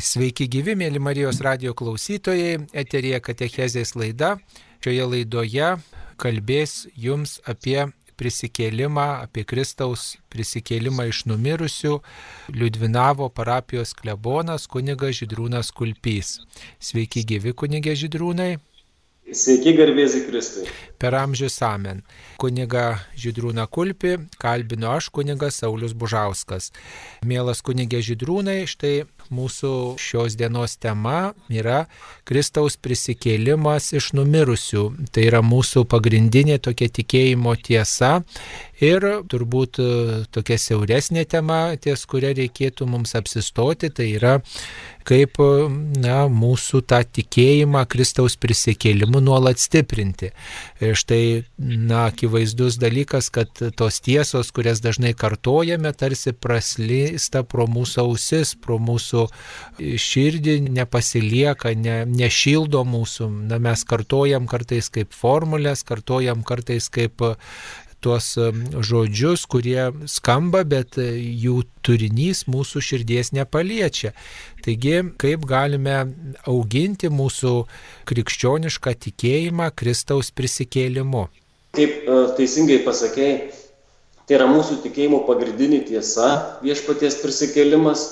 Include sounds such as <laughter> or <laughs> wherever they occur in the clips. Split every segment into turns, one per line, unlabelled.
Sveiki gyvi, mėly Marijos radio klausytojai, eterija Katechezės laida. Šioje laidoje kalbės jums apie prisikėlimą, apie Kristaus prisikėlimą iš numirusių Liudvinavo parapijos klebonas kunigas Židrūnas Kulpys. Sveiki gyvi kunigė Židrūnai.
Sveiki garbėzi Kristui.
Per amžius amen. Kuniga Židrūną Kulpį kalbino aš kunigas Saulis Bužauskas. Mielas kunigė Židrūnai, štai mūsų šios dienos tema yra Kristaus prisikėlimas iš numirusių. Tai yra mūsų pagrindinė tokia tikėjimo tiesa ir turbūt e, tokia siauresnė tema, ties kuria reikėtų mums apsistoti, tai yra kaip na, mūsų tą tikėjimą Kristaus prisikėlimu nuolat stiprinti. Ir štai, na, akivaizdus dalykas, kad tos tiesos, kurias dažnai kartojame, tarsi praslysta pro mūsų ausis, pro mūsų širdį, nepasilieka, ne, nešildo mūsų. Na, mes kartojam kartais kaip formulės, kartojam kartais kaip tuos žodžius, kurie skamba, bet e, jų turinys mūsų širdies nepaliečia. Taigi, kaip galime auginti mūsų krikščionišką tikėjimą Kristaus prisikėlimu?
Kaip e, teisingai pasakėjai, tai yra mūsų tikėjimo pagrindinė tiesa viešpaties prisikėlimas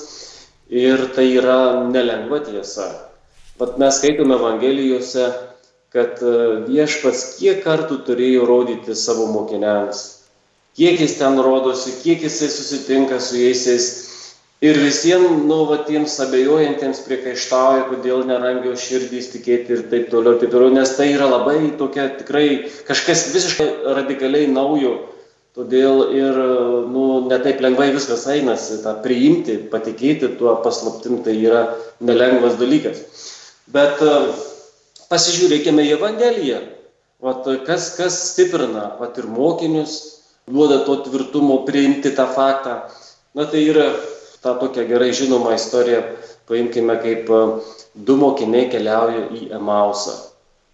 ir tai yra nelengva tiesa. Pat mes skaitome Evangelijose kad e, viešpats kiek kartų turėjo rodyti savo mokiniams, kiek jis ten rodosi, kiek jisai susitinka su jais ir visiems nuovatiems abejojantiems priekaištauja, kodėl nerangio širdys tikėti ir taip toliau, taip toliau, nes tai yra labai tokia tikrai kažkas visiškai radikaliai naujo. Todėl ir nu, netaip lengvai viskas einasi, tą priimti, patikėti tuo paslaptim, tai yra nelengvas dalykas. Bet uh, pasižiūrėkime į Evangeliją. Vat, kas, kas stiprina vat, ir mokinius, duoda to tvirtumo priimti tą faktą. Na tai yra ta tokia gerai žinoma istorija, paimkime, kaip e, du mokiniai keliauja į Emausą.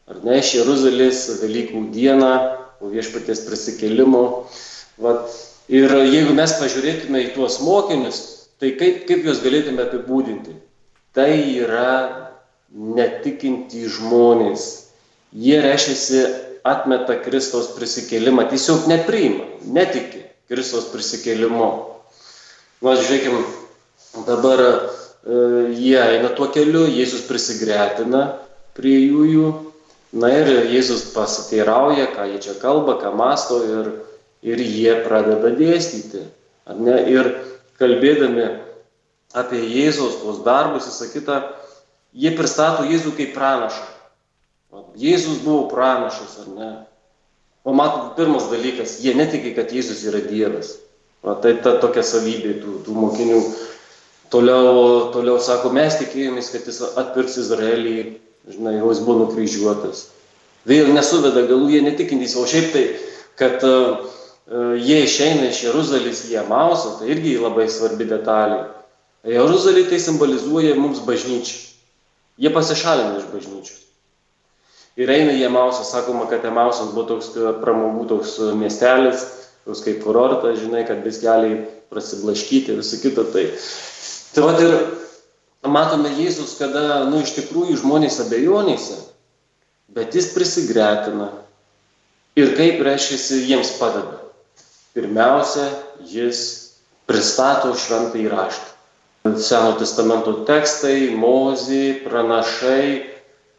Ar ne, iš Jeruzalės Velykų dieną, po viešpaties prisikėlimo. Vat, ir jeigu mes pažiūrėtume į tuos mokinius, tai kaip, kaip juos galėtume apibūdinti? Tai yra netikintys žmonės. Jie reiškiasi atmeta Kristaus prisikėlimą, tiesiog nepriima, netiki Kristaus prisikėlimu. Na, žiūrėkime, dabar e, jie eina tuo keliu, Jėzus prisigretina prie jų na ir Jėzus pasiteirauja, ką jie čia kalba, ką masto ir, ir jie pradeda dėstyti. Ir kalbėdami apie Jėzaus tuos darbus, visą kitą, jie pristato Jėzų kaip pranašą. Jėzus buvo pranašas, ar ne? O matot, pirmas dalykas, jie netiki, kad Jėzus yra Dievas. O tai ta tokia savybė tų, tų mokinių. Toliau, toliau sako, mes tikėjomės, kad jis atpirks Izraelį, žinai, jau jis buvo nukryžiuotas. Vėl nesuveda galų, jie netikintys, o šiaip tai, kad uh, jie išeina iš Jeruzalės į Emausą, tai irgi labai svarbi detalė. Jeruzalė tai simbolizuoja mums bažnyčią. Jie pasišalina iš bažnyčios. Ir eina į Emausą, sakoma, kad Emausas buvo toks pramogų toks miestelis, toks kaip kurortas, žinai, kad biskeliai prasiblaškyti, visą kitą. Tai, tai va ir matome Jėzus, kada, nu, iš tikrųjų žmonės abejonėse, bet jis prisigretina. Ir kaip reiškia, jiems padeda. Pirmiausia, jis pristato šventą įraštą. Seno testamento tekstai, mozį, pranašai,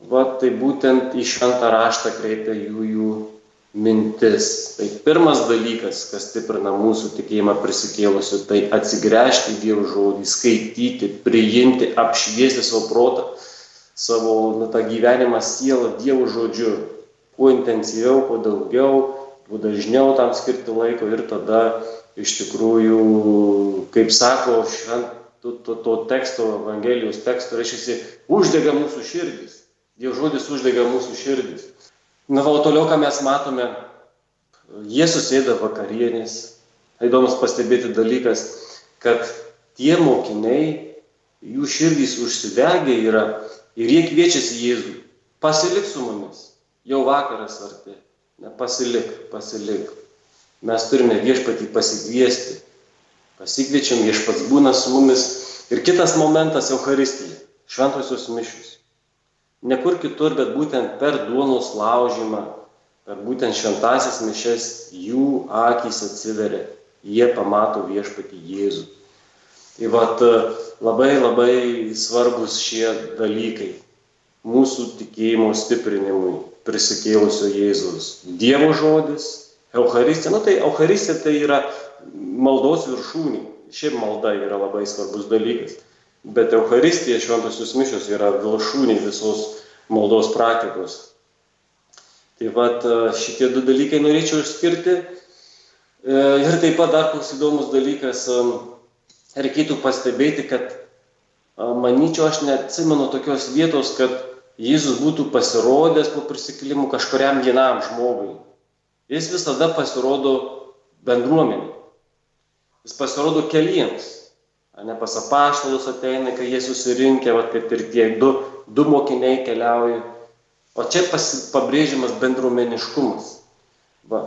va, tai būtent į šventą raštą kreipia jų, jų mintis. Tai pirmas dalykas, kas stiprina mūsų tikėjimą prisikėlusiu, tai atsigręžti Dievo žodį, skaityti, priimti, apšviesti savo protą, savo na, tą gyvenimą sielą Dievo žodžiu. Kuo intensyviau, kuo daugiau, dažniau tam skirti laiko ir tada iš tikrųjų, kaip sako švent, to, to, to teksto, Evangelijos teksto, reiškia, uždega mūsų širdis. Dievo žodis uždega mūsų širdis. Na, o toliau, ką mes matome, jie susėda vakarienės. Įdomus pastebėti dalykas, kad tie mokiniai, jų širdys užsidegę yra ir jie kviečiasi Jėzų. Pasilik su mumis. Jau vakaras arti. Nepasilik, pasilik. Mes turime viešpatį pasikviesti pasikviečiam, viešpats būna su mumis. Ir kitas momentas - Euharistija. šventosios mišius. Nekur kitur, bet būtent per duonos laužymą, per būtent šventasis mišes jų akys atsiveria, jie pamato viešpatį Jėzų. Tai vat labai labai svarbus šie dalykai mūsų tikėjimo stiprinimui prisikėlusio Jėzus. Dievo žodis, Euharistija, nu tai Euharistija tai yra maldos viršūnė. Šiaip malda yra labai svarbus dalykas. Bet Euharistija, šventosios mišios yra viršūnė visos maldos praktikos. Tai vad šitie du dalykai norėčiau išskirti. E, ir taip pat dar koks įdomus dalykas, reikėtų pastebėti, kad manyčiau, aš neatsimenu tokios vietos, kad Jėzus būtų pasirodęs po prisikėlimų kažkuriam vienam žmogui. Jis visada pasirodo bendruomeniai. Jis pasirodo keliems. Ne pas apaštalus ateina, kai jie susirinkę, va, kaip ir tie du, du mokiniai keliauja. O čia pasi, pabrėžiamas bendruomeniškumas. Va.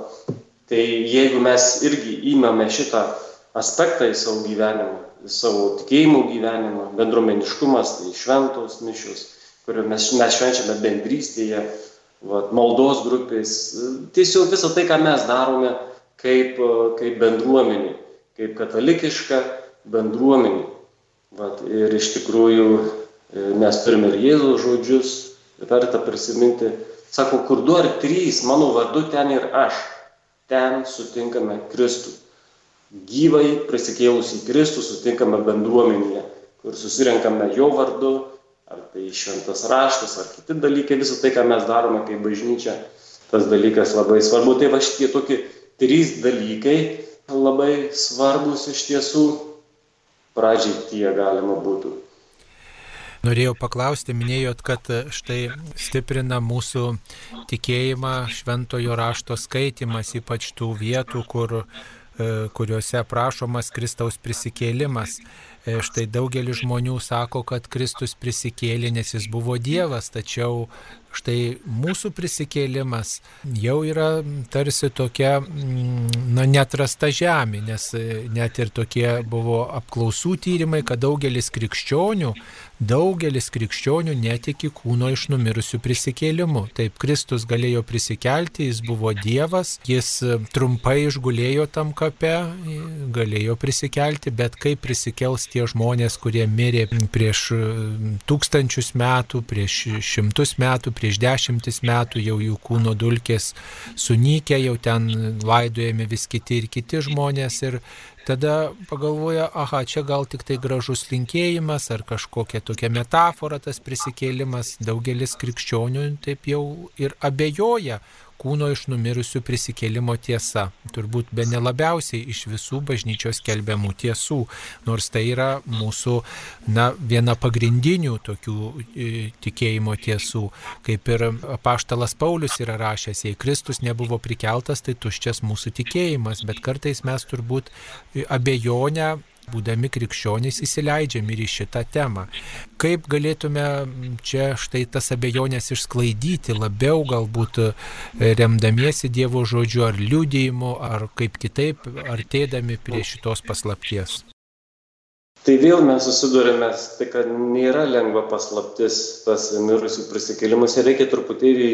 Tai jeigu mes irgi įmame šitą aspektą į savo gyvenimą, į savo tikėjimo gyvenimą, bendruomeniškumas, tai šventos mišios, kurio mes, mes švenčiame bendrystėje, vat, maldos grupės, tiesiog visą tai, ką mes darome kaip, kaip bendruomenė, kaip katalikiška bendruomenė. Vat, ir iš tikrųjų e, mes turime ir Jėzaus žodžius, verta prisiminti, sako, kur du ar trys mano vardu ten ir aš, ten sutinkame Kristų. Gyvai prisikėlusį Kristų sutinkame bendruomenėje, kur susirenkame jo vardu, ar tai šventas raštas, ar kiti dalykai, visą tai, ką mes darome kaip bažnyčia, tas dalykas labai svarbu. Tai va šitie tokie trys dalykai labai svarbus iš tiesų, pradžiai tie galima būtų.
Norėjau paklausti, minėjot, kad štai stiprina mūsų tikėjimą šventojo rašto skaitimas, ypač tų vietų, kur, e, kuriuose prašomas Kristaus prisikėlimas. E, štai daugelis žmonių sako, kad Kristus prisikėlė, nes jis buvo Dievas, tačiau štai mūsų prisikėlimas jau yra tarsi tokia, mm, na, netrasta žemė, nes e, net ir tokie buvo apklausų tyrimai, kad daugelis krikščionių Daugelis krikščionių netiki kūno iš numirusių prisikėlimu. Taip, Kristus galėjo prisikelti, jis buvo Dievas, jis e, trumpai išgulėjo tam kape, e, galėjo prisikelti, bet kaip prisikels tie žmonės, kurie mirė prieš e, tūkstančius metų, prieš šimtus metų, prieš dešimtis metų, jau jų kūno dulkės sunykė, jau ten laidojami vis kiti ir kiti žmonės. Ir tada pagalvoja, aha, čia gal tik tai gražus linkėjimas ar kažkokia tokia metafora tas prisikėlimas. Daugelis krikščionių taip jau ir abejoja kūno iš numirusių prisikėlimo tiesa. Turbūt be nelabiausiai iš visų bažnyčios kelbiamų tiesų, nors tai yra mūsų na, viena pagrindinių tokių e, tikėjimo tiesų. Kaip ir apaštalas Paulius yra rašęs, jei Kristus nebuvo prikeltas, tai tuščias mūsų tikėjimas, bet kartais mes turbūt abejonę būdami krikščionys, įsileidžiam ir į šitą temą. Kaip galėtume čia štai tas abejonės išsklaidyti labiau, galbūt e, remdamiesi Dievo žodžiu ar liūdėjimu, ar kaip kitaip, artėdami prie šitos paslapties.
Tai vėl mes susidurime, tai kad nėra lengva paslaptis tas mirusių prisikėlimas ir reikia truputėlį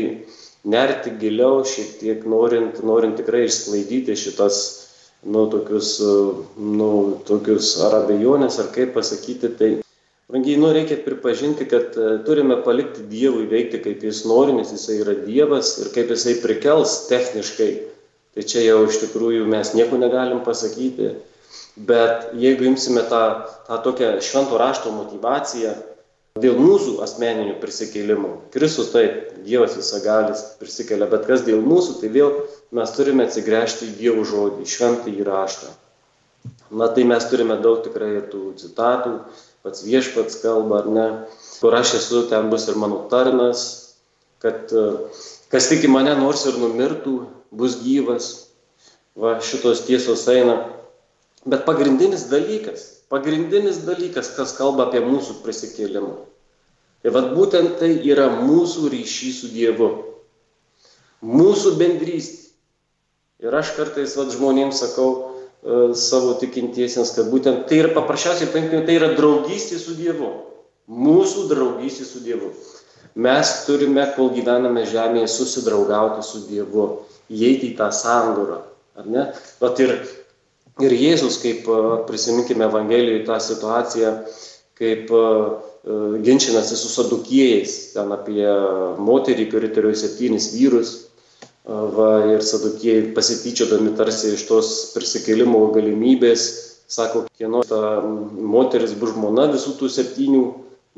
nerti giliau, šiek tiek norint, norint tikrai išsklaidyti šitas nu, tokius, e, nu, tokius ar abejonės, ar kaip pasakyti, tai, brangiai, nu, reikia pripažinti, kad e, turime palikti Dievui veikti, kaip jis nori, nes jisai yra Dievas ir kaip jisai prikels techniškai. Tai čia jau iš tikrųjų mes nieko negalim pasakyti. Bet jeigu imsime tą, tą tokią švento rašto motivaciją, dėl mūsų asmeninių prisikėlimų. Kristus taip, Dievas visagalis prisikelia, bet kas dėl mūsų, tai vėl mes turime atsigręžti į Dievo žodį, šventą įraštą. Na tai mes turime daug tikrai ir tų citatų, pats viešpats kalba, ar ne, kur aš esu, ten bus ir mano tarnas, kad kas tik į mane nors ir numirtų, bus gyvas. Va, šitos tiesos eina. Bet pagrindinis dalykas, pagrindinis dalykas, kas kalba apie mūsų prisikėlimą. Tai vad būtent tai yra mūsų ryšys su Dievu. Mūsų bendrystė. Ir aš kartais vad žmonėms sakau e, savo tikintiesiems, kad būtent tai yra paprasčiausiai, paimkime, tai yra draugystė su Dievu. Mūsų draugystė su Dievu. Mes turime, kol gyvename žemėje, susidraugauti su Dievu, įeiti į tą sandūrą. Ar ne? Vat ir, ir Jėzus, kaip prisiminkime Evangelijoje tą situaciją, kaip ginčinasi su sadukėjais, ten apie moterį, kuri turėjo septynis vyrus, va, ir sadukėjai pasityčiodami tarsi iš tos prisikėlimo galimybės, sako, kieno ta moteris bus žmona visų tų septynių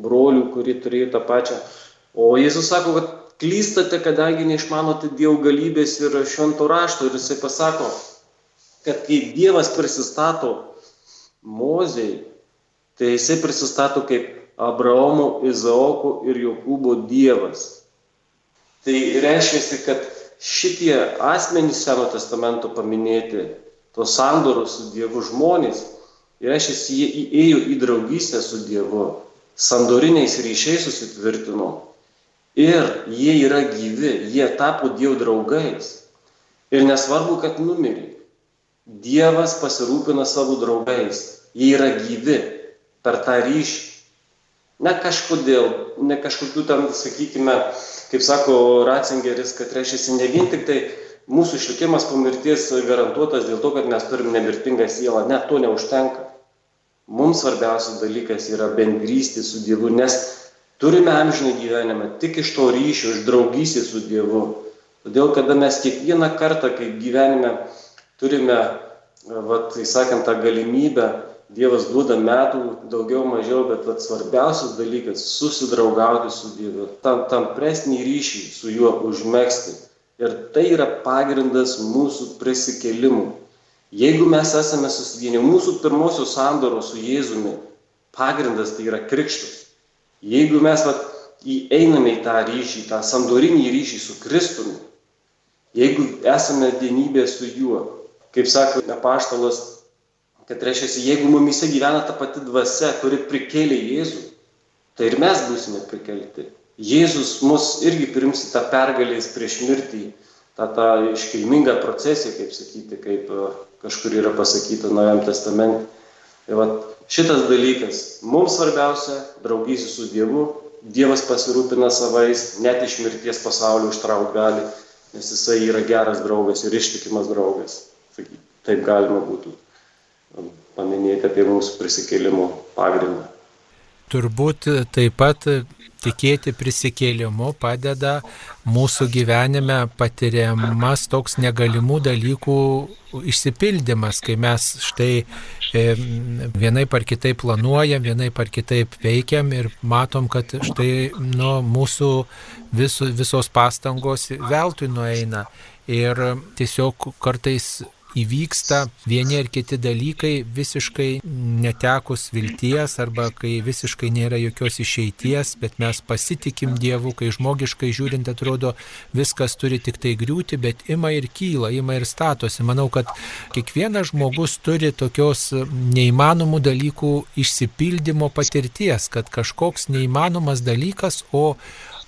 brolių, kurie turėjo tą pačią. O Jėzus sako, kad klystate, kadangi neišmanote Dievo galybės ir švento rašto. Ir jisai pasako, kad kai Dievas prisistato Mozei, tai jisai prisistato kaip Abraomo, Izaoko ir Jokūbo Dievas. Tai reiškia, kad šitie asmenys Seno testamento paminėti, tos sandoros su Dievu žmonės, reiškia, jie įėjo į draugystę su Dievu, sandoriniais ryšiais susitvirtino Ir jie yra gyvi, jie tapo Dievo draugais. Ir nesvarbu, kad numirė. Dievas pasirūpina savo draugais. Jie yra gyvi per tą ryšį. Ne kažkodėl, ne kažkokių tam, sakykime, kaip sako Ratzingeris, kad reiškia ne vien tik tai mūsų išlikimas po mirties garantuotas dėl to, kad mes turim nemirtingą sielą. Ne, to neužtenka. Mums svarbiausias dalykas yra bendrystė su Dievu, nes Turime amžiną gyvenimą tik iš to ryšio, iš draugystės su Dievu. Todėl, kada mes kiekvieną kartą, kai gyvenime turime, vat, įsakant, tą galimybę, Dievas duoda metų daugiau, mažiau, bet vat, svarbiausias dalykas - susidraugauti su Dievu, tam, tam presnį ryšį su juo užmėgsti. Ir tai yra pagrindas mūsų prisikėlimų. Jeigu mes esame susivienę, mūsų pirmosios sandoros su Jėzumi, pagrindas tai yra krikštas. Jeigu mes vat, įeiname į tą ryšį, tą sandorinį ryšį su Kristumi, jeigu esame vienybė su juo, kaip sako apaštalas, kad reiškia, jeigu mumise gyvena ta pati dvasia, kuri prikėlė Jėzų, tai ir mes būsime prikelti. Jėzus mus irgi prims į tą pergalės prieš mirtį, tą, tą iškilmingą procesiją, kaip sakyti, kaip kažkur yra pasakyta Naujam testamente. Tai vat, šitas dalykas mums svarbiausia - draugystė su Dievu. Dievas pasirūpina savais, net iš mirties pasaulio ištrauk gali, nes jisai yra geras draugas ir ištikimas draugas. Taip galima būtų paminėti apie mūsų prisikėlimo pagrindą.
Turbūt taip pat tikėti prisikėlimu padeda mūsų gyvenime patiriamas toks negalimų dalykų išsipildymas, kai mes štai e, vienai par kitaip planuojam, vienai par kitaip veikiam ir matom, kad štai nu, mūsų vis, visos pastangos veltui nueina. Ir tiesiog kartais įvyksta vieni ar kiti dalykai visiškai netekus vilties arba kai visiškai nėra jokios išeities, bet mes pasitikim Dievu, kai žmogiškai žiūrint atrodo viskas turi tik tai griūti, bet ima ir kyla, ima ir statosi. Manau, kad kiekvienas žmogus turi tokios neįmanomų dalykų išsipildymo patirties, kad kažkoks neįmanomas dalykas, o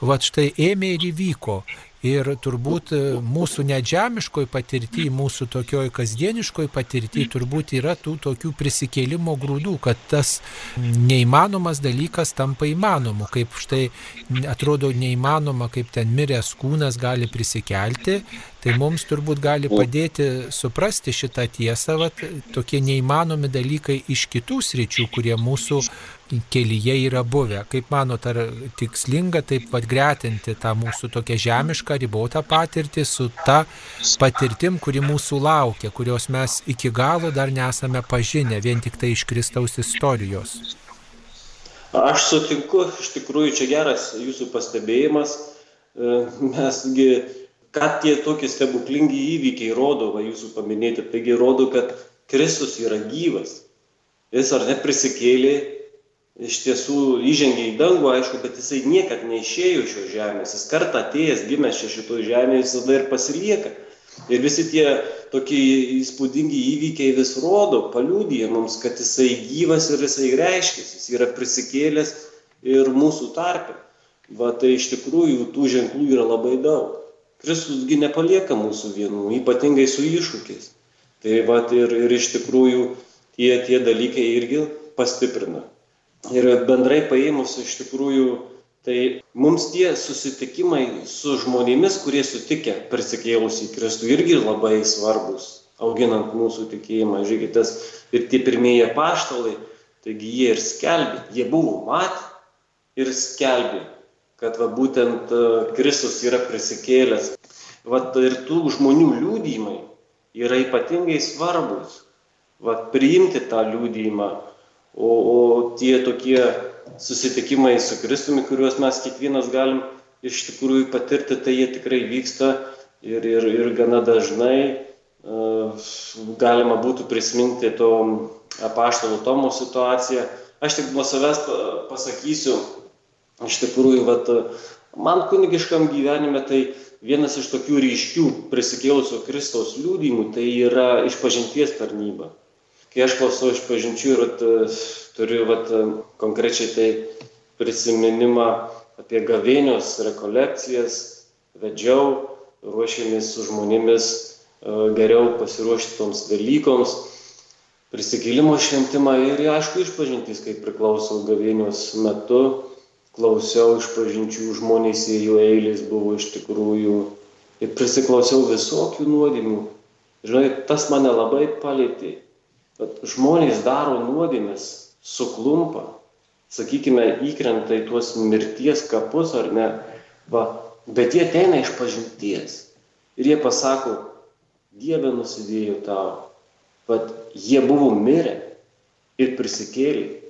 va štai ėmė ir įvyko. Ir turbūt e, mūsų nedžemiškoj patirtį, mūsų tokioj kasdieniškoj patirtį turbūt yra tų tokių prisikėlimo grūdų, kad tas neįmanomas dalykas tampa įmanomu. Kaip štai atrodo neįmanoma, kaip ten miręs kūnas gali prisikelti, Tai mums turbūt gali padėti suprasti šitą tiesą, vat, tokie neįmanomi dalykai iš kitų sričių, kurie mūsų kelyje yra buvę. Kaip manot, ar tikslinga taip pat gretinti tą mūsų tokią žemišką ribotą patirtį su ta patirtim, kuri mūsų laukia, kurios mes iki galo dar nesame pažinę, vien tik tai iš Kristaus istorijos.
Aš sutinku, iš tikrųjų čia geras jūsų pastebėjimas. E, mesgi ką tie tokie stebuklingi įvykiai rodo, va jūsų paminėti, taigi rodo, kad Kristus yra gyvas. Jis ar neprisikėlė, iš tiesų įžengė į dangų, aišku, bet jisai niekad neišėjo iš šios žemės. Jis kartą atėjęs, gimęs čia šitoje žemėje, jis tada ir pasilieka. Ir visi tie tokie įspūdingi įvykiai vis rodo, paliūdija mums, kad jisai gyvas ir jisai reiškia, jis yra prisikėlęs ir mūsų tarpe. Va tai iš tikrųjų tų ženklų yra labai daug. Kristusgi nepalieka mūsų vienų, ypatingai su iššūkiais. Tai va ir, ir iš tikrųjų tie, tie dalykai irgi pastiprina. Ir bendrai paėmus iš tikrųjų, tai mums tie susitikimai su žmonėmis, kurie sutikė prisikėlus į Kristų, irgi labai svarbus, auginant mūsų tikėjimą. Žiūrėkite, ir tie pirmieji paštalai, taigi jie ir skelbė, jie buvo matę ir skelbė, kad va, būtent e, Kristus yra prisikėlęs. Vat ir tų žmonių liūdėjimai yra ypatingai svarbus. Vat priimti tą liūdėjimą O, o tie tokie susitikimai su Kristumi, kuriuos mes kiekvienas galim iš tikrųjų patirti, tai jie tikrai vyksta ir, ir, ir gana dažnai uh, galima būtų prisiminti to apaštalo Tomo situaciją. Aš tik nuo savęs pasakysiu, iš tikrųjų, vat, man kunigiškam gyvenime tai vienas iš tokių ryškių prisikėlusio Kristaus liūdimų tai yra išpažinties tarnyba kai aš klausau iš pažinčių ir at, turiu vat, konkrečiai tai prisiminimą apie gavėnios rekolekcijas, vedžiau, ruošėmės su žmonėmis e, geriau pasiruošti toms Velykoms, prisikėlimo šventimą ir aišku išpažintys, kai priklausau gavėnios metu, klausiau išpažinčių, žmonės į jų eilės buvo iš tikrųjų ir prisiklausiau visokių nuodėmių. Žinai, tas mane labai palėtė Bet žmonės daro nuodėmės, suklumpa, sakykime, įkrenta į tuos mirties kapus ar ne, va, bet jie ateina iš pažinties ir jie pasako, Dieve nusidėjo tau, bet jie buvo mirę ir prisikėlė,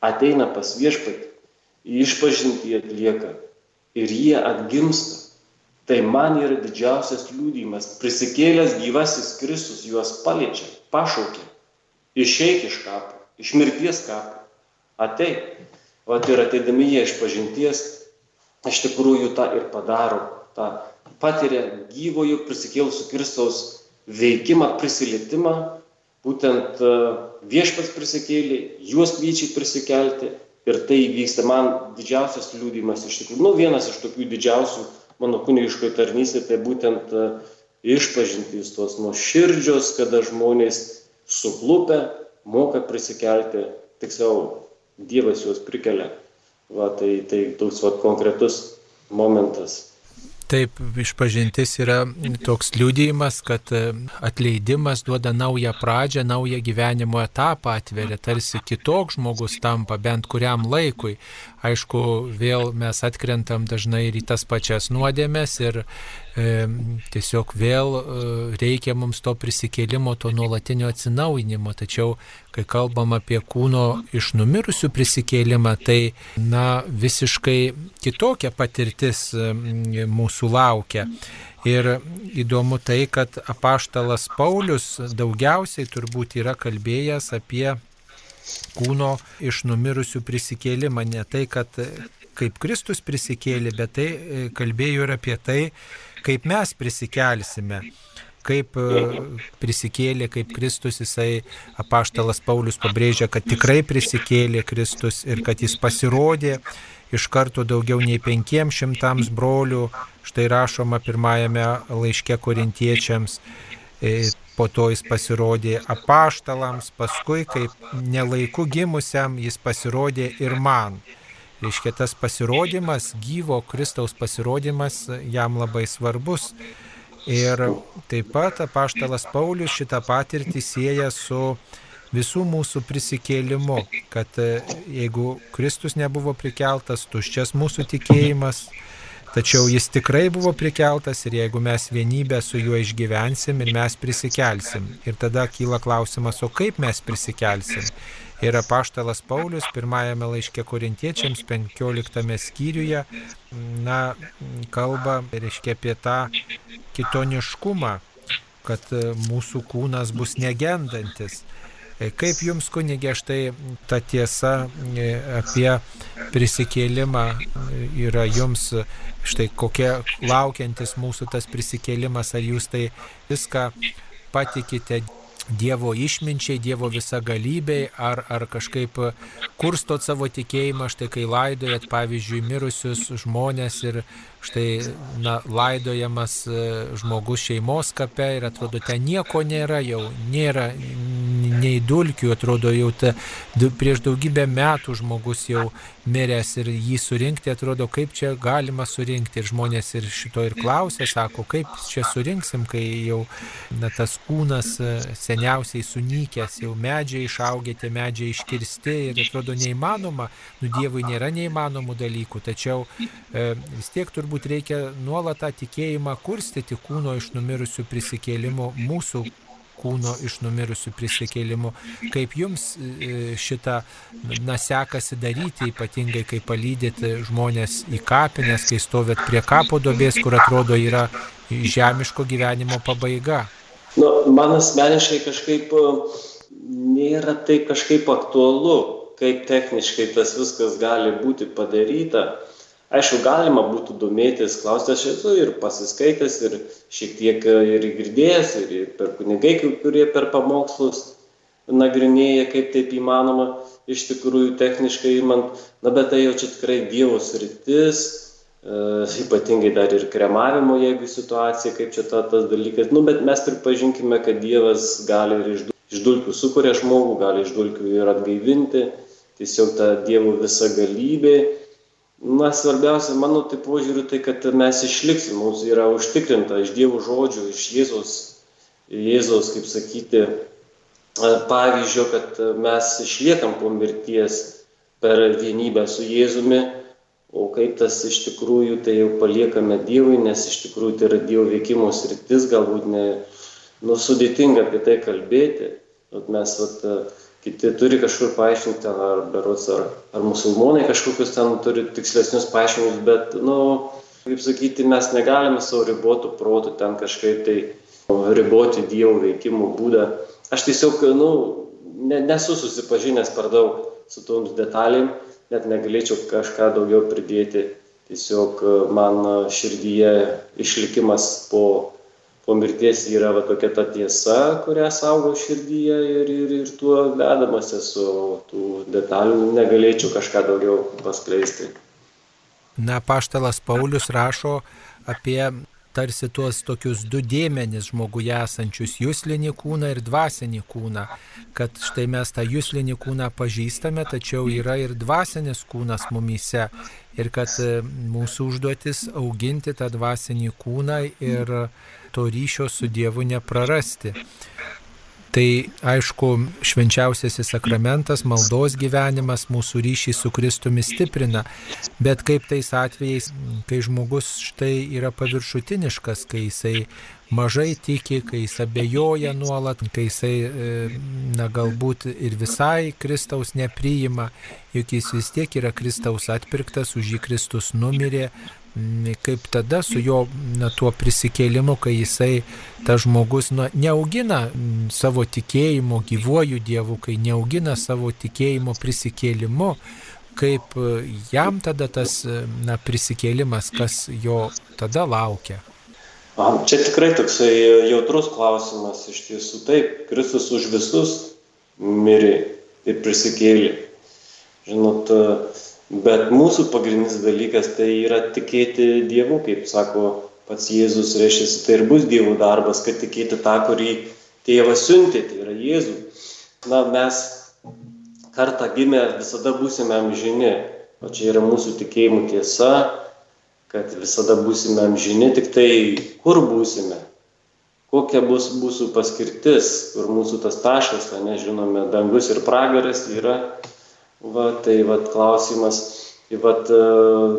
ateina pas viešpatį, išpažinti atlieka ir jie atgimsta. Tai man yra didžiausias liūdimas. Prisikėlęs gyvasis Kristus juos paliečia, pašaukia išeik iš kapo, iš mirties kapo, ateik. O ir ateidami jie iš pažinties, iš tikrųjų tą ir padaro, tą patiria gyvojo prisikėlusių Kristaus veikimą, prisilietimą, būtent e, viešpats prisikėlė, juos kviečia prisikelti ir tai vyksta man didžiausias liūdimas iš tikrųjų, nu vienas iš tokių didžiausių mano kunigiškoje tarnystėje, tai būtent e, išpažintys tos nuoširdžios, kada žmonės suklupę, moka prisikelti, tiksliau, Dievas juos prikelia. Va, tai, tai toks va, konkretus momentas.
Taip, išpažintis yra toks liūdėjimas, kad e, atleidimas duoda naują pradžią, naują gyvenimo etapą atveria, tarsi kitoks žmogus tampa bent kuriam laikui. Aišku, vėl mes atkrentam dažnai ir į tas pačias nuodėmės ir tiesiog vėl e, reikia mums to prisikėlimo, to nuolatinio atsinaujinimo. Tačiau, kai kalbam apie kūno iš numirusių prisikėlimą, tai na, visiškai kitokia patirtis e, mūsų laukia. Ir įdomu tai, kad apaštalas Paulius daugiausiai turbūt yra kalbėjęs apie kūno iš numirusių prisikėlimą. Ne tai, kad kaip Kristus prisikėlė, bet tai e, kalbėjo ir apie tai, kaip mes prisikelsime kaip e, prisikėlė, kaip Kristus, jisai apaštalas Paulius pabrėžia, kad tikrai prisikėlė Kristus ir kad jis pasirodė iš karto daugiau nei penkiems šimtams brolių, štai rašoma pirmajame laiške korintiečiams, e, po to jis pasirodė apaštalams, paskui kaip nelaiku gimusiam jis pasirodė ir man. Reiškia, tas pasirodymas, gyvo Kristaus pasirodymas jam labai svarbus. Ir taip pat apaštalas Paulius šitą patirtį sieja su visų mūsų prisikėlimu, kad jeigu Kristus nebuvo prikeltas, tuščias mūsų tikėjimas, Tačiau jis tikrai buvo prikeltas ir jeigu mes vienybę su juo išgyvensim ir mes prisikelsim. Ir tada kyla klausimas, o kaip mes prisikelsim? Ir apaštalas Paulius pirmajame laiške korintiečiams 15 skyriuje na, kalba, reiškia apie tą kitoniškumą, kad mūsų kūnas bus negendantis. Kaip jums, kunigė, štai ta tiesa e, apie prisikėlimą yra jums, štai kokia laukiantis mūsų tas prisikėlimas, ar jūs tai viską patikite Dievo išminčiai, Dievo visagalybei, ar, ar kažkaip kurstot savo tikėjimą, štai kai laidojat, pavyzdžiui, mirusius žmonės ir štai na, laidojamas e, žmogus šeimos kape ir atrodo, ten nieko nėra jau, nėra nei dulkių, atrodo jau ta, prieš daugybę metų žmogus jau miręs ir jį surinkti, atrodo, kaip čia galima surinkti. Ir žmonės ir šito ir klausia, sako, kaip čia surinksim, kai jau na, tas kūnas e, seniausiai sunykęs, jau medžiai išaugę, tie medžiai iškirsti ir atrodo neįmanoma, nu Dievui nėra neįmanomų dalykų, tačiau e, vis tiek turbūt reikia nuolat tą tikėjimą kurstyti kūno iš numirusių prisikėlimo mūsų kūno iš numirusių prisikėlimu. Kaip jums e, šitą na, sekasi daryti, ypatingai kai palydėte žmonės į kapines, kai stovėt prie kapo dobės, kur atrodo yra žemiško gyvenimo pabaiga?
Nu, man asmeniškai kažkaip e, nėra tai kažkaip aktualu, kaip techniškai tas viskas gali būti padaryta aišku galima būtų domėtis klausti aš esu ir pasiskaitęs ir šiek tiek e, ir girdėjęs ir, ir per kunigai kurie per pamokslus nagrinėja kaip taip įmanoma iš tikrųjų techniškai imant. Na bet tai jau čia tikrai dievo sritis e, ypatingai dar ir kremavimo jeigu situacija kaip čia ta, tas dalykas. Nu bet mes pripažinkime kad dievas gali ir iš, iš dulkių sukuria žmogų gali iš dulkių ir atgaivinti. Tiesiog ta dievo visa galybė na svarbiausia mano tai požiūriu tai kad mes išliksim. Mums yra užtikrinta iš dievo žodžių iš jėzaus jėzaus kaip sakyti pavyzdžio kad mes išliekam po mirties per vienybę su jėzumi. O kaip tas iš tikrųjų tai jau paliekame dievui nes iš tikrųjų tai yra dievo veikimo sritis galbūt ne nu sudėtinga apie tai kalbėti. Vat mes vat kiti turi kažkur paaiškinti ten ar berods ar ar musulmonai kažkokius ten turi tikslesnius paaiškinimus bet nu kaip sakyti mes negalime savo ribotu protu ten kažkaip tai riboti dievo veikimo būdą. Aš tiesiog nu ne nesu susipažinęs per daug su tom detalėm net negalėčiau kažką daugiau pridėti. Tiesiog man širdyje išlikimas po po mirties yra va tokia ta tiesa, kurią saugo širdyje ir, ir, ir tuo vedamas esu, tų detalių negalėčiau kažką daugiau paskleisti.
Na, paštalas Paulius rašo apie tarsi tuos tokius du dėmenis žmoguje esančius - jūslinį kūną ir dvasinį kūną. Kad štai mes tą jūslinį kūną pažįstame, tačiau yra ir dvasinis kūnas mumyse. Ir kad e, mūsų užduotis auginti tą dvasinį kūną ir to ryšio su Dievu neprarasti. Tai aišku, švenčiausiasis sakramentas, maldos gyvenimas mūsų ryšį su Kristumi stiprina, bet kaip tais atvejais, kai žmogus štai yra paviršutiniškas, kai jisai mažai tiki, kai jis abejoja nuolat, kai jisai, e, na galbūt ir visai Kristaus nepriima, juk jis vis tiek yra Kristaus atpirktas, už jį Kristus numirė, kaip tada su jo na, tuo prisikėlimu, kai jisai, tas žmogus, na, neaugina savo tikėjimo gyvuoju Dievu, kai neaugina savo tikėjimo prisikėlimu, kaip jam tada tas na, prisikėlimas, kas jo tada laukia.
Čia tikrai toksai jautrus klausimas iš tiesų. Taip, Kristus už visus mirė ir prisikėlė. Žinot, bet mūsų pagrindinis dalykas tai yra tikėti Dievu, kaip sako pats Jėzus, reiškia, tai ir bus Dievo darbas, kad tikėti tą, kurį tėvas siuntė, tai yra Jėzų. Na, mes kartą gimę visada būsime amžini, o čia yra mūsų tikėjimų tiesa, kad visada būsime amžini, tik tai kur būsime, kokia bus mūsų paskirtis, kur mūsų tas taškas, nežinome, dangus ir pragaras yra Va, tai vat, klausimas, vat, e,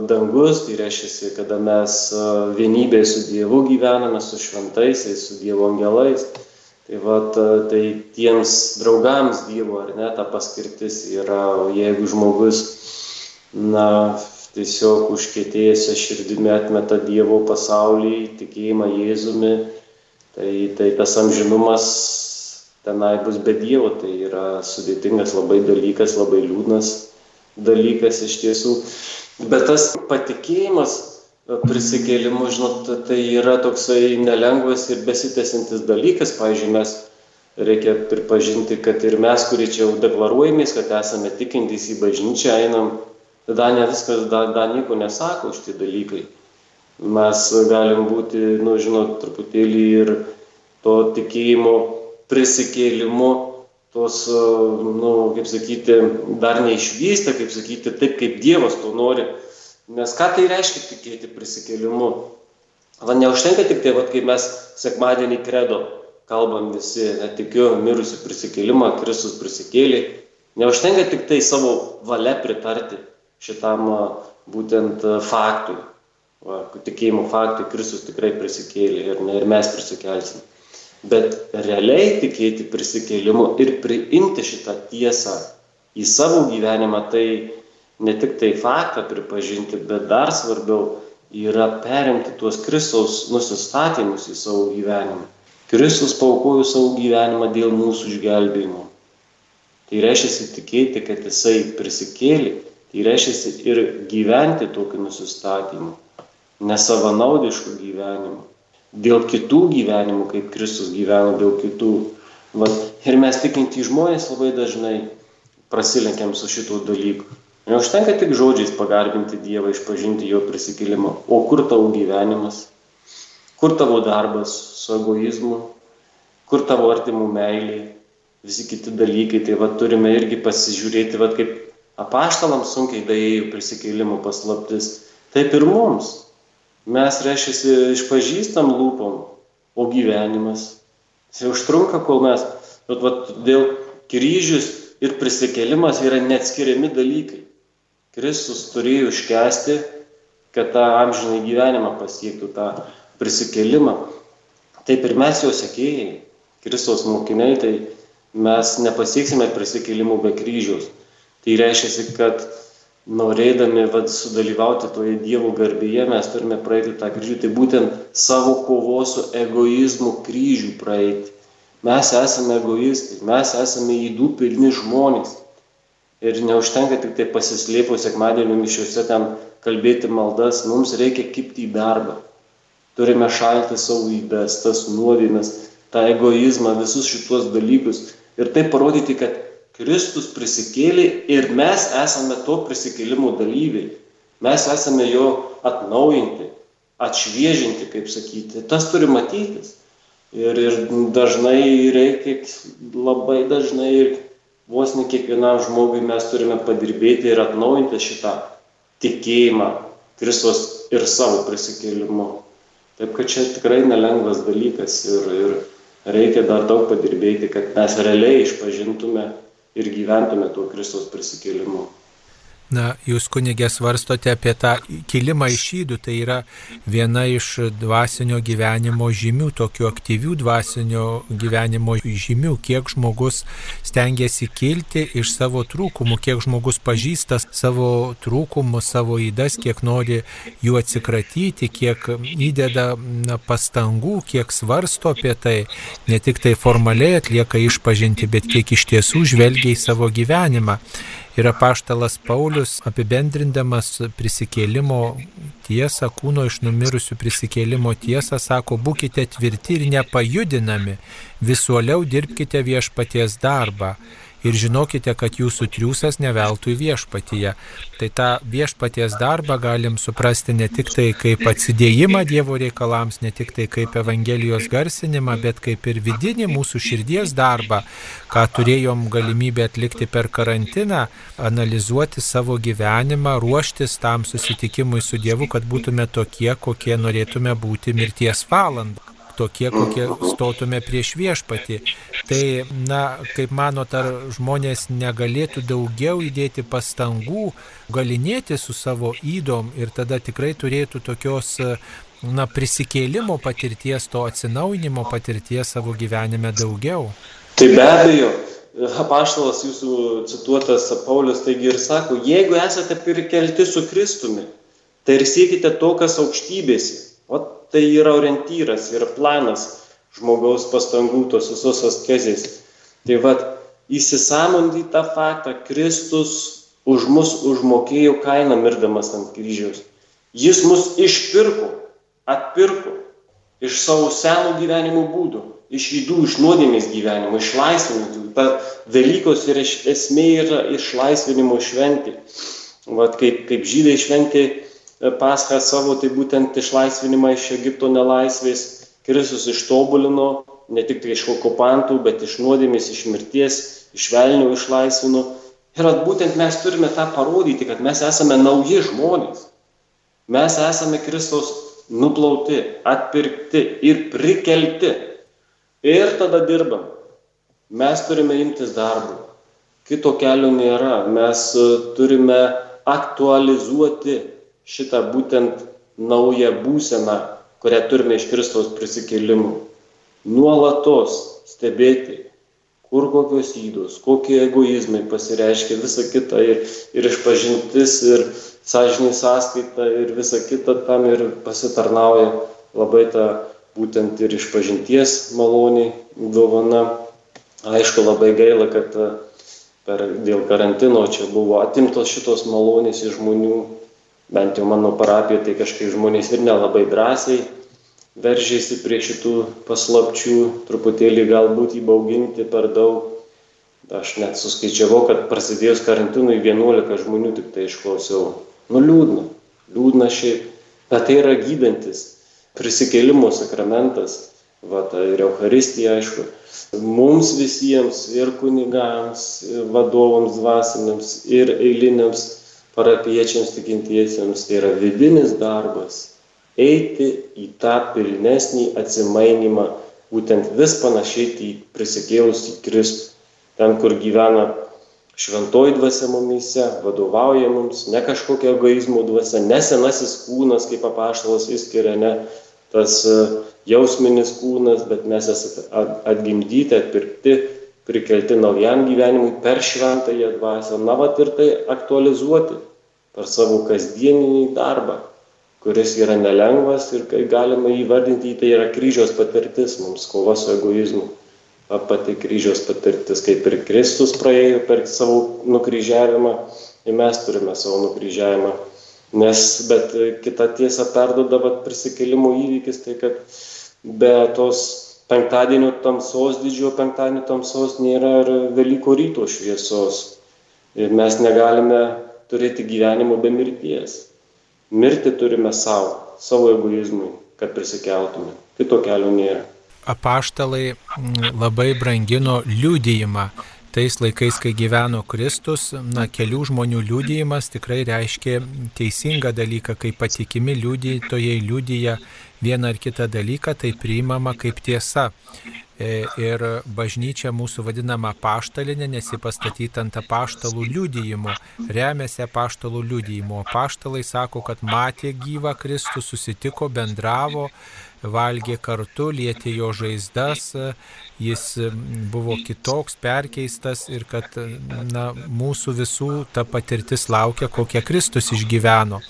dangus, tai reiškia, kada mes e, vienybėje su Dievu gyvename, su šventaisiais, su Dievo angelais. Tai, vat, e, tai tiems draugams Dievo, ar ne, ta paskirtis yra, jeigu žmogus, na, tiesiog užkėtėjęs širdimi atmeta Dievo pasaulį, tikėjimą Jėzumi, tai, tai tas amžinumas tenai bus be Dievo, tai yra sudėtingas labai dalykas, labai liūdnas dalykas iš tiesų. Bet tas patikėjimas prisikėlimu, žinot, tai yra toksai nelengvas ir besitęsintis dalykas. Pavyzdžiui, mes reikia pripažinti, kad ir mes, kurie čia jau deklaruojamės, kad esame tikintys į bažnyčią, einam, tada ne viskas, dar da nieko nesako už tie dalykai. Mes galim būti, nu, žinot, truputėlį ir to tikėjimo prisikėlimu, tos, nu, kaip sakyti, dar neišvystę, kaip sakyti, taip kaip Dievas to nori. Nes ką tai reiškia tikėti prisikėlimu? Va neužtenka tik tai, va, kai mes sekmadienį kredo kalbam visi, netikiu mirusių prisikėlimą, Kristus prisikėlė. Neužtenka tik tai savo valia pritarti šitam būtent faktui. Va, tikėjimo faktui Kristus tikrai prisikėlė ir, ne, ir mes prisikelsim. Bet realiai tikėti prisikėlimu ir priimti šitą tiesą į savo gyvenimą, tai ne tik tai faktą pripažinti, bet dar svarbiau yra perimti tuos Kristaus nusistatymus į savo gyvenimą. Kristus paukojo savo gyvenimą dėl mūsų išgelbėjimo. Tai reiškia tikėti, kad jisai prisikėlė, tai reiškia ir gyventi tokiu nusistatymu, nesavanaudišku gyvenimu, dėl kitų gyvenimų, kaip Kristus gyveno dėl kitų. Vat, ir mes tikinti žmonės labai dažnai prasilenkiam su šitų dalykų. Neužtenka tik žodžiais pagarbinti Dievą, išpažinti jo prisikėlimą, o kur tavo gyvenimas, Kur tavo darbas su egoizmu, kur tavo artimų meilė, visi kiti dalykai. Tai va turime irgi pasižiūrėti, va kaip apaštalams sunkiai daėjo prisikėlimo paslaptis, taip ir mums. Mes, reiškia, išpažįstam lūpom, o gyvenimas. Tai užtrunka, kol mes, bet va, dėl kryžius ir prisikėlimas yra neatskiriami dalykai. Kristus turėjo iškesti, kad tą amžinai gyvenimą pasiektų tą prisikėlimą. Taip ir mes jo sekėjai, Kristaus mokiniai, tai mes nepasieksime prisikėlimų be kryžiaus. Tai reiškia, kad norėdami vad, sudalyvauti toje Dievo garbėje, mes turime praeiti tą kryžių, tai būtent savo kovos su egoizmu kryžių praeiti. Mes esame egoistai, mes esame įdų pilni žmonės. Ir neužtenka tik tai pasislėpus sekmadienio mišiuose ten kalbėti maldas, mums reikia kipti į darbą turime šalti savo įdas, tas nuodėmes, tą egoizmą, visus šituos dalykus ir taip parodyti, kad Kristus prisikėlė ir mes esame to prisikėlimo dalyviai. Mes esame jo atnaujinti, atšviežinti, kaip sakyti. Tas turi matytis. Ir, ir dažnai reikia, labai dažnai ir vos ne kiekvienam žmogui mes turime padirbėti ir atnaujinti šitą tikėjimą Kristus ir savo prisikėlimu. Taip kad čia tikrai nelengvas dalykas ir, ir reikia dar daug padirbėti, kad mes realiai išpažintume ir gyventume tuo Kristus prisikėlimu.
Na, jūs kunigė svarstote apie tą kilimą iš šydų, tai yra viena iš dvasinio gyvenimo žymių, tokių aktyvių dvasinio gyvenimo žymių, kiek žmogus stengiasi kilti iš savo trūkumų, kiek žmogus pažįsta savo trūkumus, savo įdas, kiek nori jų atsikratyti, kiek įdeda na, pastangų, kiek svarsto apie tai, ne tik tai formaliai atlieka išpažinti, bet kiek iš tiesų žvelgia į savo gyvenimą. Ir apaštalas Paulius apibendrindamas prisikėlimo tiesą, kūno iš numirusių prisikėlimo tiesą, sako, būkite tvirti ir nepajudinami, visuoliau dirbkite viešpaties darbą ir žinokite, kad jūsų triūsas neveltui viešpatyje. Tai tą viešpaties darbą galim suprasti ne tik tai kaip atsidėjimą Dievo reikalams, ne tik tai kaip Evangelijos garsinimą, bet kaip ir vidinį mūsų širdies darbą, ką turėjom galimybę atlikti per karantiną, analizuoti savo gyvenimą, ruoštis tam susitikimui su Dievu, kad būtume tokie, kokie norėtume būti mirties valandą tokie, kokie stotume prieš viešpatį. Tai, na, kaip manot, ar žmonės negalėtų daugiau įdėti pastangų, galinėti su savo įdom ir tada tikrai turėtų tokios na, prisikėlimo patirties, to atsinaujinimo patirties savo gyvenime daugiau.
Tai be abejo, apaštalas jūsų cituotas Paulius taigi ir sako, jeigu esate prikelti su Kristumi, tai ir siekite to, kas aukštybėse. Tai yra orientyras, yra planas žmogaus pastangų, tos visos askezės. Tai vad, įsisamondi tą faktą, Kristus už mus užmokėjo kainą mirdamas ant kryžiaus. Jis mus išpirko, atpirko iš savo senų gyvenimo būdų. iš įdų, iš nuodėmės gyvenimo, išlaisvinimo. Ta Velykos ir esmė yra išlaisvinimo šventė. Vat kaip, kaip žydai šventė paschą savo, tai būtent išlaisvinimą iš Egipto nelaisvės Kristus ištobulino, ne tik tai iš okupantų, bet iš nuodėmės, iš mirties, iš velnių išlaisvino. Ir būtent mes turime tą parodyti, kad mes esame nauji žmonės. Mes esame Kristaus nuplauti, atpirkti ir prikelti Ir tada dirbam. Mes turime imtis darbų. Kito kelio nėra. Mes e, turime aktualizuoti šitą būtent naują būseną, kurią turime iš Kristaus prisikėlimų. Nuolatos stebėti, kur kokios įdos, kokie egoizmai pasireiškia, visa kita ir, ir išpažintis, ir sąžinė sąskaita, ir visa kita tam ir pasitarnauja labai ta būtent ir išpažinties maloniai dovana. Aišku, labai gaila, kad e, per, dėl karantino čia buvo atimtos šitos malonės iš žmonių, bent jau mano parapijoje, tai kažkaip žmonės ir nelabai drąsiai veržėsi prie šitų paslapčių, truputėlį galbūt įbauginti per daug. Aš net suskaičiavau, kad prasidėjus karantinui 11 žmonių tik tai išklausiau. Nu liūdna, liūdna šiaip, bet tai yra gydantis prisikėlimo sakramentas, va, ta ir Euharistija, aišku, mums visiems, ir kunigams, ir vadovams dvasiniams, ir eiliniams parapiečiams tikintiesiems, tai yra vidinis darbas - eiti į tą pilnesnį atsimainimą, būtent vis panašiai į prisikėlusį Kristų, ten, kur gyvena šventoji dvasia mumyse, vadovauja mums, ne kažkokia egoizmo dvasia, ne senasis kūnas, kaip apaštalas įskiria, ne tas e, jausminis kūnas, bet mes esame atgimdyti, atpirkti, prikelti naujam gyvenimui per šventąją dvasę. Na, va ir tai aktualizuoti per savo kasdieninį darbą, kuris yra nelengvas ir kai galima įvardinti, tai yra kryžiaus patirtis mums, kova su egoizmu. Ta pati kryžiaus patirtis, kaip ir Kristus praėjo per savo nukryžiavimą, ir mes turime savo nukryžiavimą Nes, bet kita tiesa perdoda vat, prisikėlimo įvykis, tai kad be tos penktadienio tamsos, didžiojo penktadienio tamsos nėra ir Velyko ryto šviesos. Ir mes negalime turėti gyvenimo be mirties. Mirti turime savo, savo egoizmui, kad prisikeltume. Kito kelio nėra.
Apaštalai labai brangino liūdėjimą tais laikais, kai gyveno Kristus, na, kelių žmonių liūdėjimas tikrai reiškia teisingą dalyką, kai patikimi liūdėtojai liūdėja vieną ar kitą dalyką, tai priimama kaip tiesa. E, ir bažnyčia mūsų vadinama paštalinė, nes ji pastatyta ant apaštalų liūdėjimo, remiasi apaštalų liūdėjimo. Apaštalai sako, kad matė gyvą Kristų, susitiko, bendravo, valgė kartu, lietė jo žaizdas, jis buvo kitoks, perkeistas ir kad na, mūsų visų ta patirtis laukia, kokią Kristus išgyveno.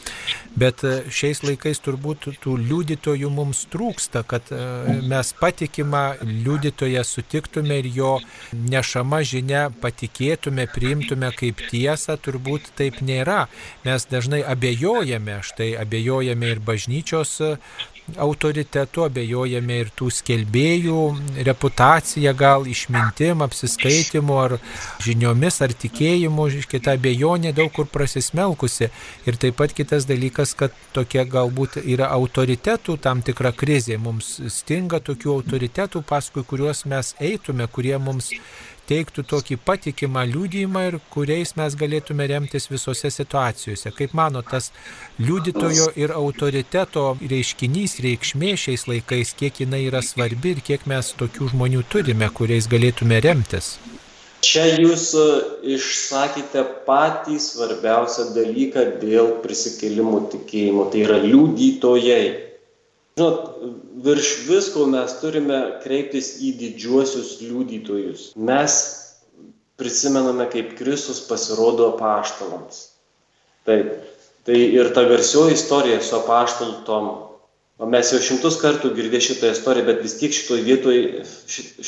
Bet šiais laikais turbūt tų liudytojų mums trūksta, kad mes patikimą liudytoją sutiktume ir jo nešama žinia patikėtume, priimtume kaip tiesą, turbūt taip nėra. Mes dažnai abejojame, štai abejojame ir bažnyčios autoritetu, abejojame ir tų skelbėjų reputacija, gal išmintim, apsiskaitimu ar žiniomis ar tikėjimu, kita abejonė daug kur prasismelkusi. Ir taip pat kitas dalykas, kad tokia galbūt yra autoritetų tam tikra krizė. Mums stinga tokių autoritetų, paskui kuriuos mes eitume, kurie mums teiktų tokį patikimą liūdėjimą ir kuriais mes galėtume remtis visose situacijose. Kaip mano, tas liūdytojo ir autoriteto reiškinys, reikšmė šiais laikais, kiek jinai yra svarbi ir kiek mes tokių žmonių turime, kuriais galėtume remtis.
Čia jūs e, išsakėte patį svarbiausią dalyką dėl prisikėlimų tikėjimo, tai yra liūdytojai. Žinot, virš visko mes turime kreiptis į didžiuosius liudytojus. Mes prisimename, kaip Kristus pasirodo apaštalams. Taip, tai ir ta garsioji istorija su apaštalu Tomu. O mes jau šimtus kartų girdėjome šitą istoriją, bet vis tiek šitoje vietoje,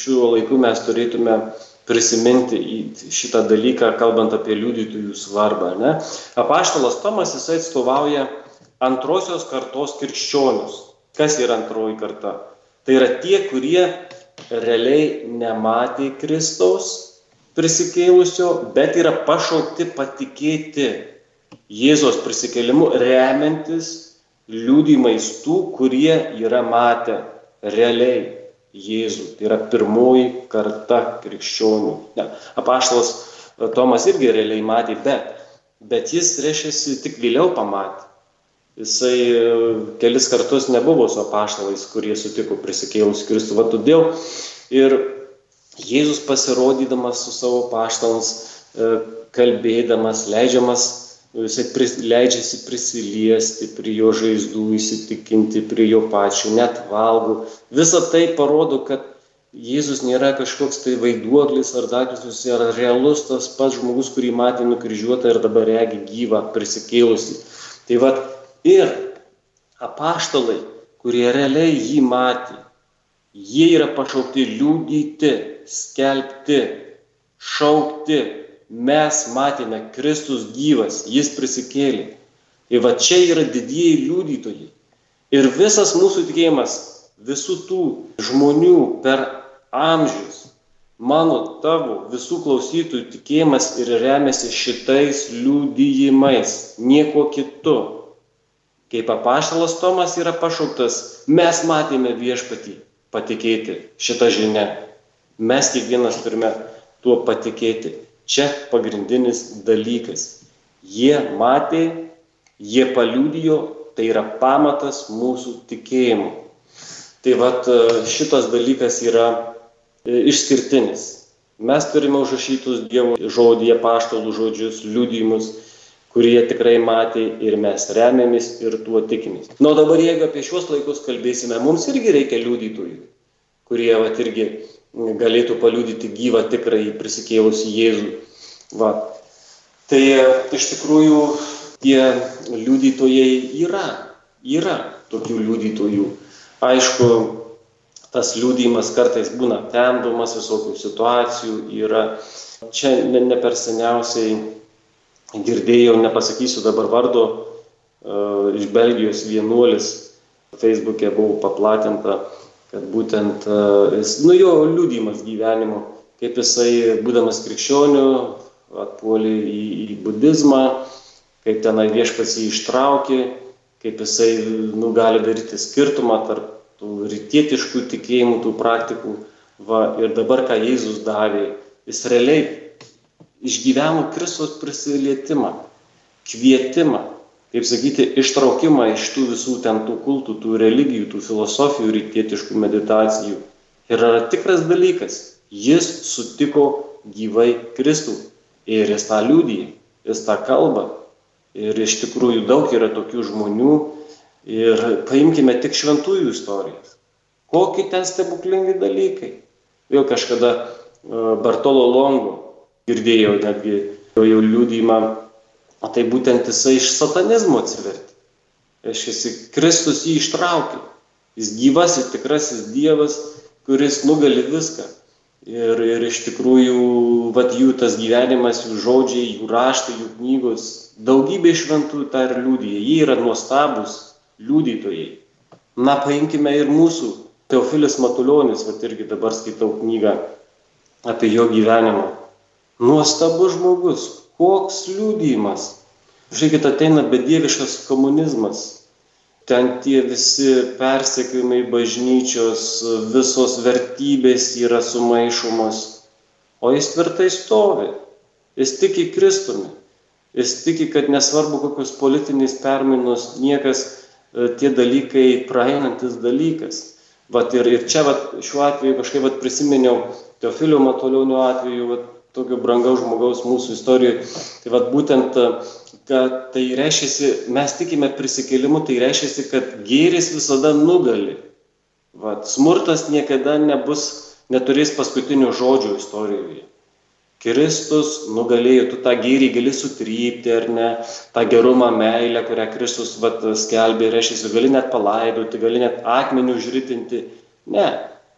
šiuo laiku mes turėtume prisiminti šitą dalyką, kalbant apie liudytojų svarbą. Ne? Apaštalas Tomas jisai atstovauja antrosios kartos krikščionius Kas yra antroji karta? Tai yra tie, kurie realiai nematė Kristaus prisikėlusio, bet yra pašaukti patikėti Jėzos prisikėlimu remiantis liūdimais tų, kurie yra matę realiai Jėzų. Tai yra pirmoji karta krikščionių. Ne, apaštalas Tomas irgi realiai matė, bet, bet jis, reiškia, tik vėliau pamatė. Jisai e, kelis kartus nebuvo su apaštalais, kurie sutiko prisikėlus Kristų. Va todėl ir Jėzus pasirodydamas su savo paštalams, e, kalbėdamas, leidžiamas, jisai pris, leidžiasi prisiliesti prie jo žaizdų, įsitikinti prie jo pačių, net valgo. Visa tai parodo, kad Jėzus nėra kažkoks tai vaiduoklis ar daktas, jis yra realus tas pats žmogus, kurį matė nukryžiuotą ir dabar regi gyvą, prisikėlusi. Tai vad ir apaštalai, kurie realiai jį matė, jie yra pašaukti liūdyti, skelbti, šaukti. Mes matėme Kristus gyvas, jis prisikėlė. Ir va čia yra didieji liūdytojai. Ir visas mūsų tikėjimas visų tų žmonių per amžius mano tavo visų klausytojų tikėjimas ir remiasi šitais liūdėjimais, nieko kitu. Kaip apaštalas Tomas yra pašauktas, mes matėme viešpatį patikėti šitą žinę. Mes kiekvienas turime tuo patikėti. Čia pagrindinis dalykas. Jie matė, jie paliudijo, tai yra pamatas mūsų tikėjimo. Tai vad šitas dalykas yra E, išskirtinis. Mes turime užrašytus Dievo žodėje paštalų žodžius, liudijimus, kurie tikrai matė ir mes remiamės ir tuo tikimės. Na, dabar jeigu apie šios laikus kalbėsime, mums irgi reikia liudytojų, kurie vat, irgi galėtų paliudyti gyvą tikrai prisikėlusi Jėzų. Va. Tai e, iš tikrųjų tie liudytojai yra, yra tokių liudytojų. Aišku, tas liūdėjimas kartais būna temdomas visokių situacijų, yra. Čia ne, ne per seniausiai girdėjau, nepasakysiu dabar vardo, uh, iš Belgijos vienuolis, Facebook'e buvo paplatinta, kad būtent jis, nu jo liūdėjimas gyvenimo, kaip jisai, būdamas krikščioniu, atpuolė į, į budizmą, kaip tenai viešpats jį ištraukė, kaip jisai nu, gali daryti skirtumą tarp tų rytietiškų tikėjimų, tų praktikų. Va, ir dabar, ką Jėzus davė, jis realiai išgyveno Kristus prisilietimą, kvietimą, kaip sakyti, ištraukimą iš tų visų ten tų kultų, tų religijų, tų filosofijų, rytietiškų meditacijų. Ir yra tikras dalykas, jis sutiko gyvai Kristų ir jis tą liūdį, jis tą kalbą. Ir iš tikrųjų daug yra tokių žmonių, Ir paimkime tik šventųjų istorijas. Kokie ten stebuklingi dalykai. Vėl kažkada e, Bartolo Longo girdėjau netgi jo jau liūdimą, tai būtent jisai iš satanizmo atsivertė. Reiškia, Kristus jį ištraukė. Jis gyvasis, tikrasis Dievas, kuris nugali viską. Ir, ir iš tikrųjų, vad jų tas gyvenimas, jų žodžiai, jų raštai, jų knygos, daugybė šventų tą ir liūdija. Jie yra nuostabus, liudytojai. Na, paimkime ir mūsų Teofilis Matuljonis, va irgi dabar skaitau knygą apie jo gyvenimą. Nuostabus žmogus, koks liūdėjimas. Žiūrėkit, ateina bedieviškas komunizmas. Ten tie visi persekiojimai bažnyčios, visos vertybės yra sumaišomos. O jis tvirtai stovi. Jis tiki Kristumi. Jis tiki, kad nesvarbu kokios politinės permainos, niekas E, tie dalykai praeinantis dalykas. Vat ir, ir čia vat, šiuo atveju kažkaip vat, prisiminiau Teofilio Matulionio atveju, vat, tokio brangaus žmogaus mūsų istorijoje. Tai vat, būtent, e, kad tai reiškia, mes tikime prisikėlimu, tai reiškia, kad gėris visada nugali. Vat, smurtas niekada nebus, neturės paskutinių žodžių istorijoje. Kristus nugalėjo, tu tą gėrį gali sutrypti ar ne, tą gerumą, meilę, kurią Kristus vat, skelbė, reiškia, gali net palaidoti, gali net akmenių užritinti. Ne,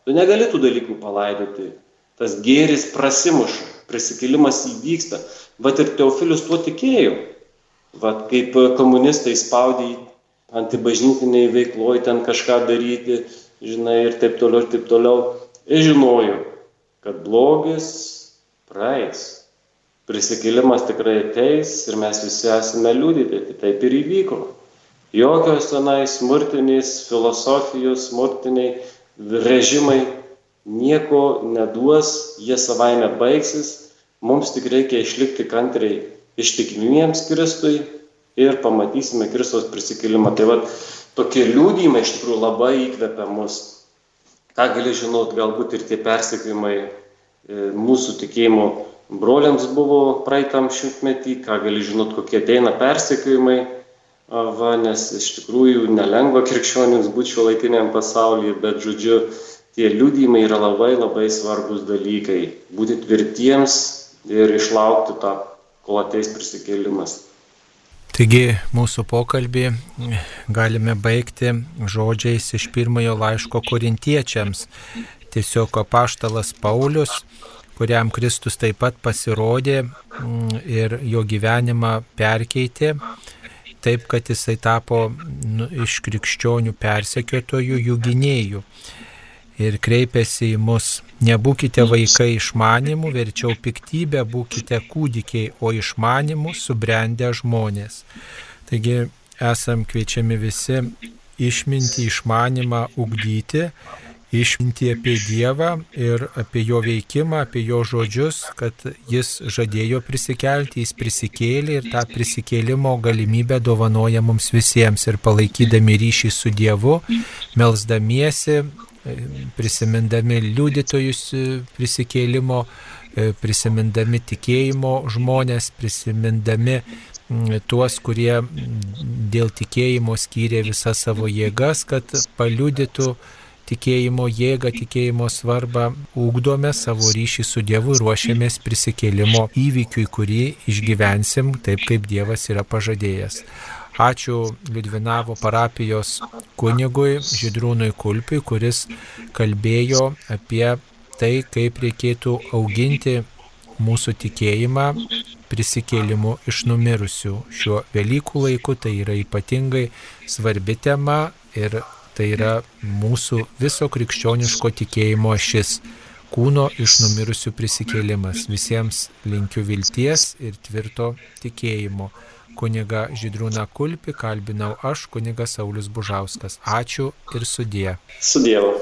tu negali tų dalykų palaidoti. Tas gėris prasimuša, prisikėlimas įvyksta. Vat ir Teofilius tuo tikėjo. Vat kaip komunistai spaudė antibažnytiniai veikloj ten kažką daryti, žinai, ir taip toliau, ir taip toliau. ir žinojo, kad blogis praeis. Prisikėlimas tikrai ateis ir mes visi esame liūdyti, tai taip ir įvyko. Jokios tenai smurtinės filosofijos, smurtiniai režimai nieko neduos, jie savaime baigsis, mums tik reikia išlikti kantriai ištikimiems Kristui ir pamatysime Kristos prisikėlimą. Tai va, tokie liūdimai iš tikrųjų labai įkvepia mus. Ką gali žinot, galbūt ir tie persikėjimai e, mūsų tikėjimo broliams buvo praeitam šimtmetį, ką gali žinot, kokie ateina persikėjimai, va, nes iš tikrųjų nelengva <laughs> krikščionims būti šio laikiniam pasaulyje, bet žodžiu, tie liūdimai yra labai labai svarbus dalykai. Būti tvirtiems ir išlaukti tą, kol ateis prisikėlimas.
Taigi mūsų pokalbį galime baigti žodžiais iš pirmojo laiško korintiečiams. Tiesiog apaštalas Paulius, kuriam Kristus taip pat pasirodė mm, ir jo gyvenimą perkeitė, taip kad jisai tapo nu, iš krikščionių persekiotojų jų gynėjų ir kreipiasi į mus. Nebūkite vaikai išmanimų, verčiau piktybę, būkite kūdikiai, o išmanimų subrendę žmonės. Taigi esam kviečiami visi išminti, išmanimą ugdyti, išminti apie Dievą ir apie jo veikimą, apie jo žodžius, kad jis žadėjo prisikelti, jis prisikėlė ir tą prisikėlimo galimybę dovanoja mums visiems ir palaikydami ryšį su Dievu, melzdamiesi, prisimindami liudytojus e, prisikėlimo, e, prisimindami tikėjimo žmonės, prisimindami tuos, kurie dėl tikėjimo skyrė visą savo jėgas, kad paliudytų tikėjimo jėgą, tikėjimo svarbą, ūkdome savo ryšį su Dievu ruošiamės prisikėlimo įvykiui, kurį išgyvensim taip, kaip Dievas yra pažadėjęs. Ačiū Liudvinavo parapijos kunigui Židrūnui Kulpiui, kuris kalbėjo apie tai, kaip reikėtų auginti mūsų tikėjimą prisikėlimu iš numirusių. Šiuo Velykų laiku tai yra ypatingai svarbi tema ir tai yra mūsų viso krikščioniško tikėjimo šis kūno iš numirusių prisikėlimas. Visiems linkiu vilties ir tvirto tikėjimo. Kuniga Žydrūna Kulpi kalbinau aš, kunigas Saulis Bužauskas. Ačiū ir sudie.
Sudievo.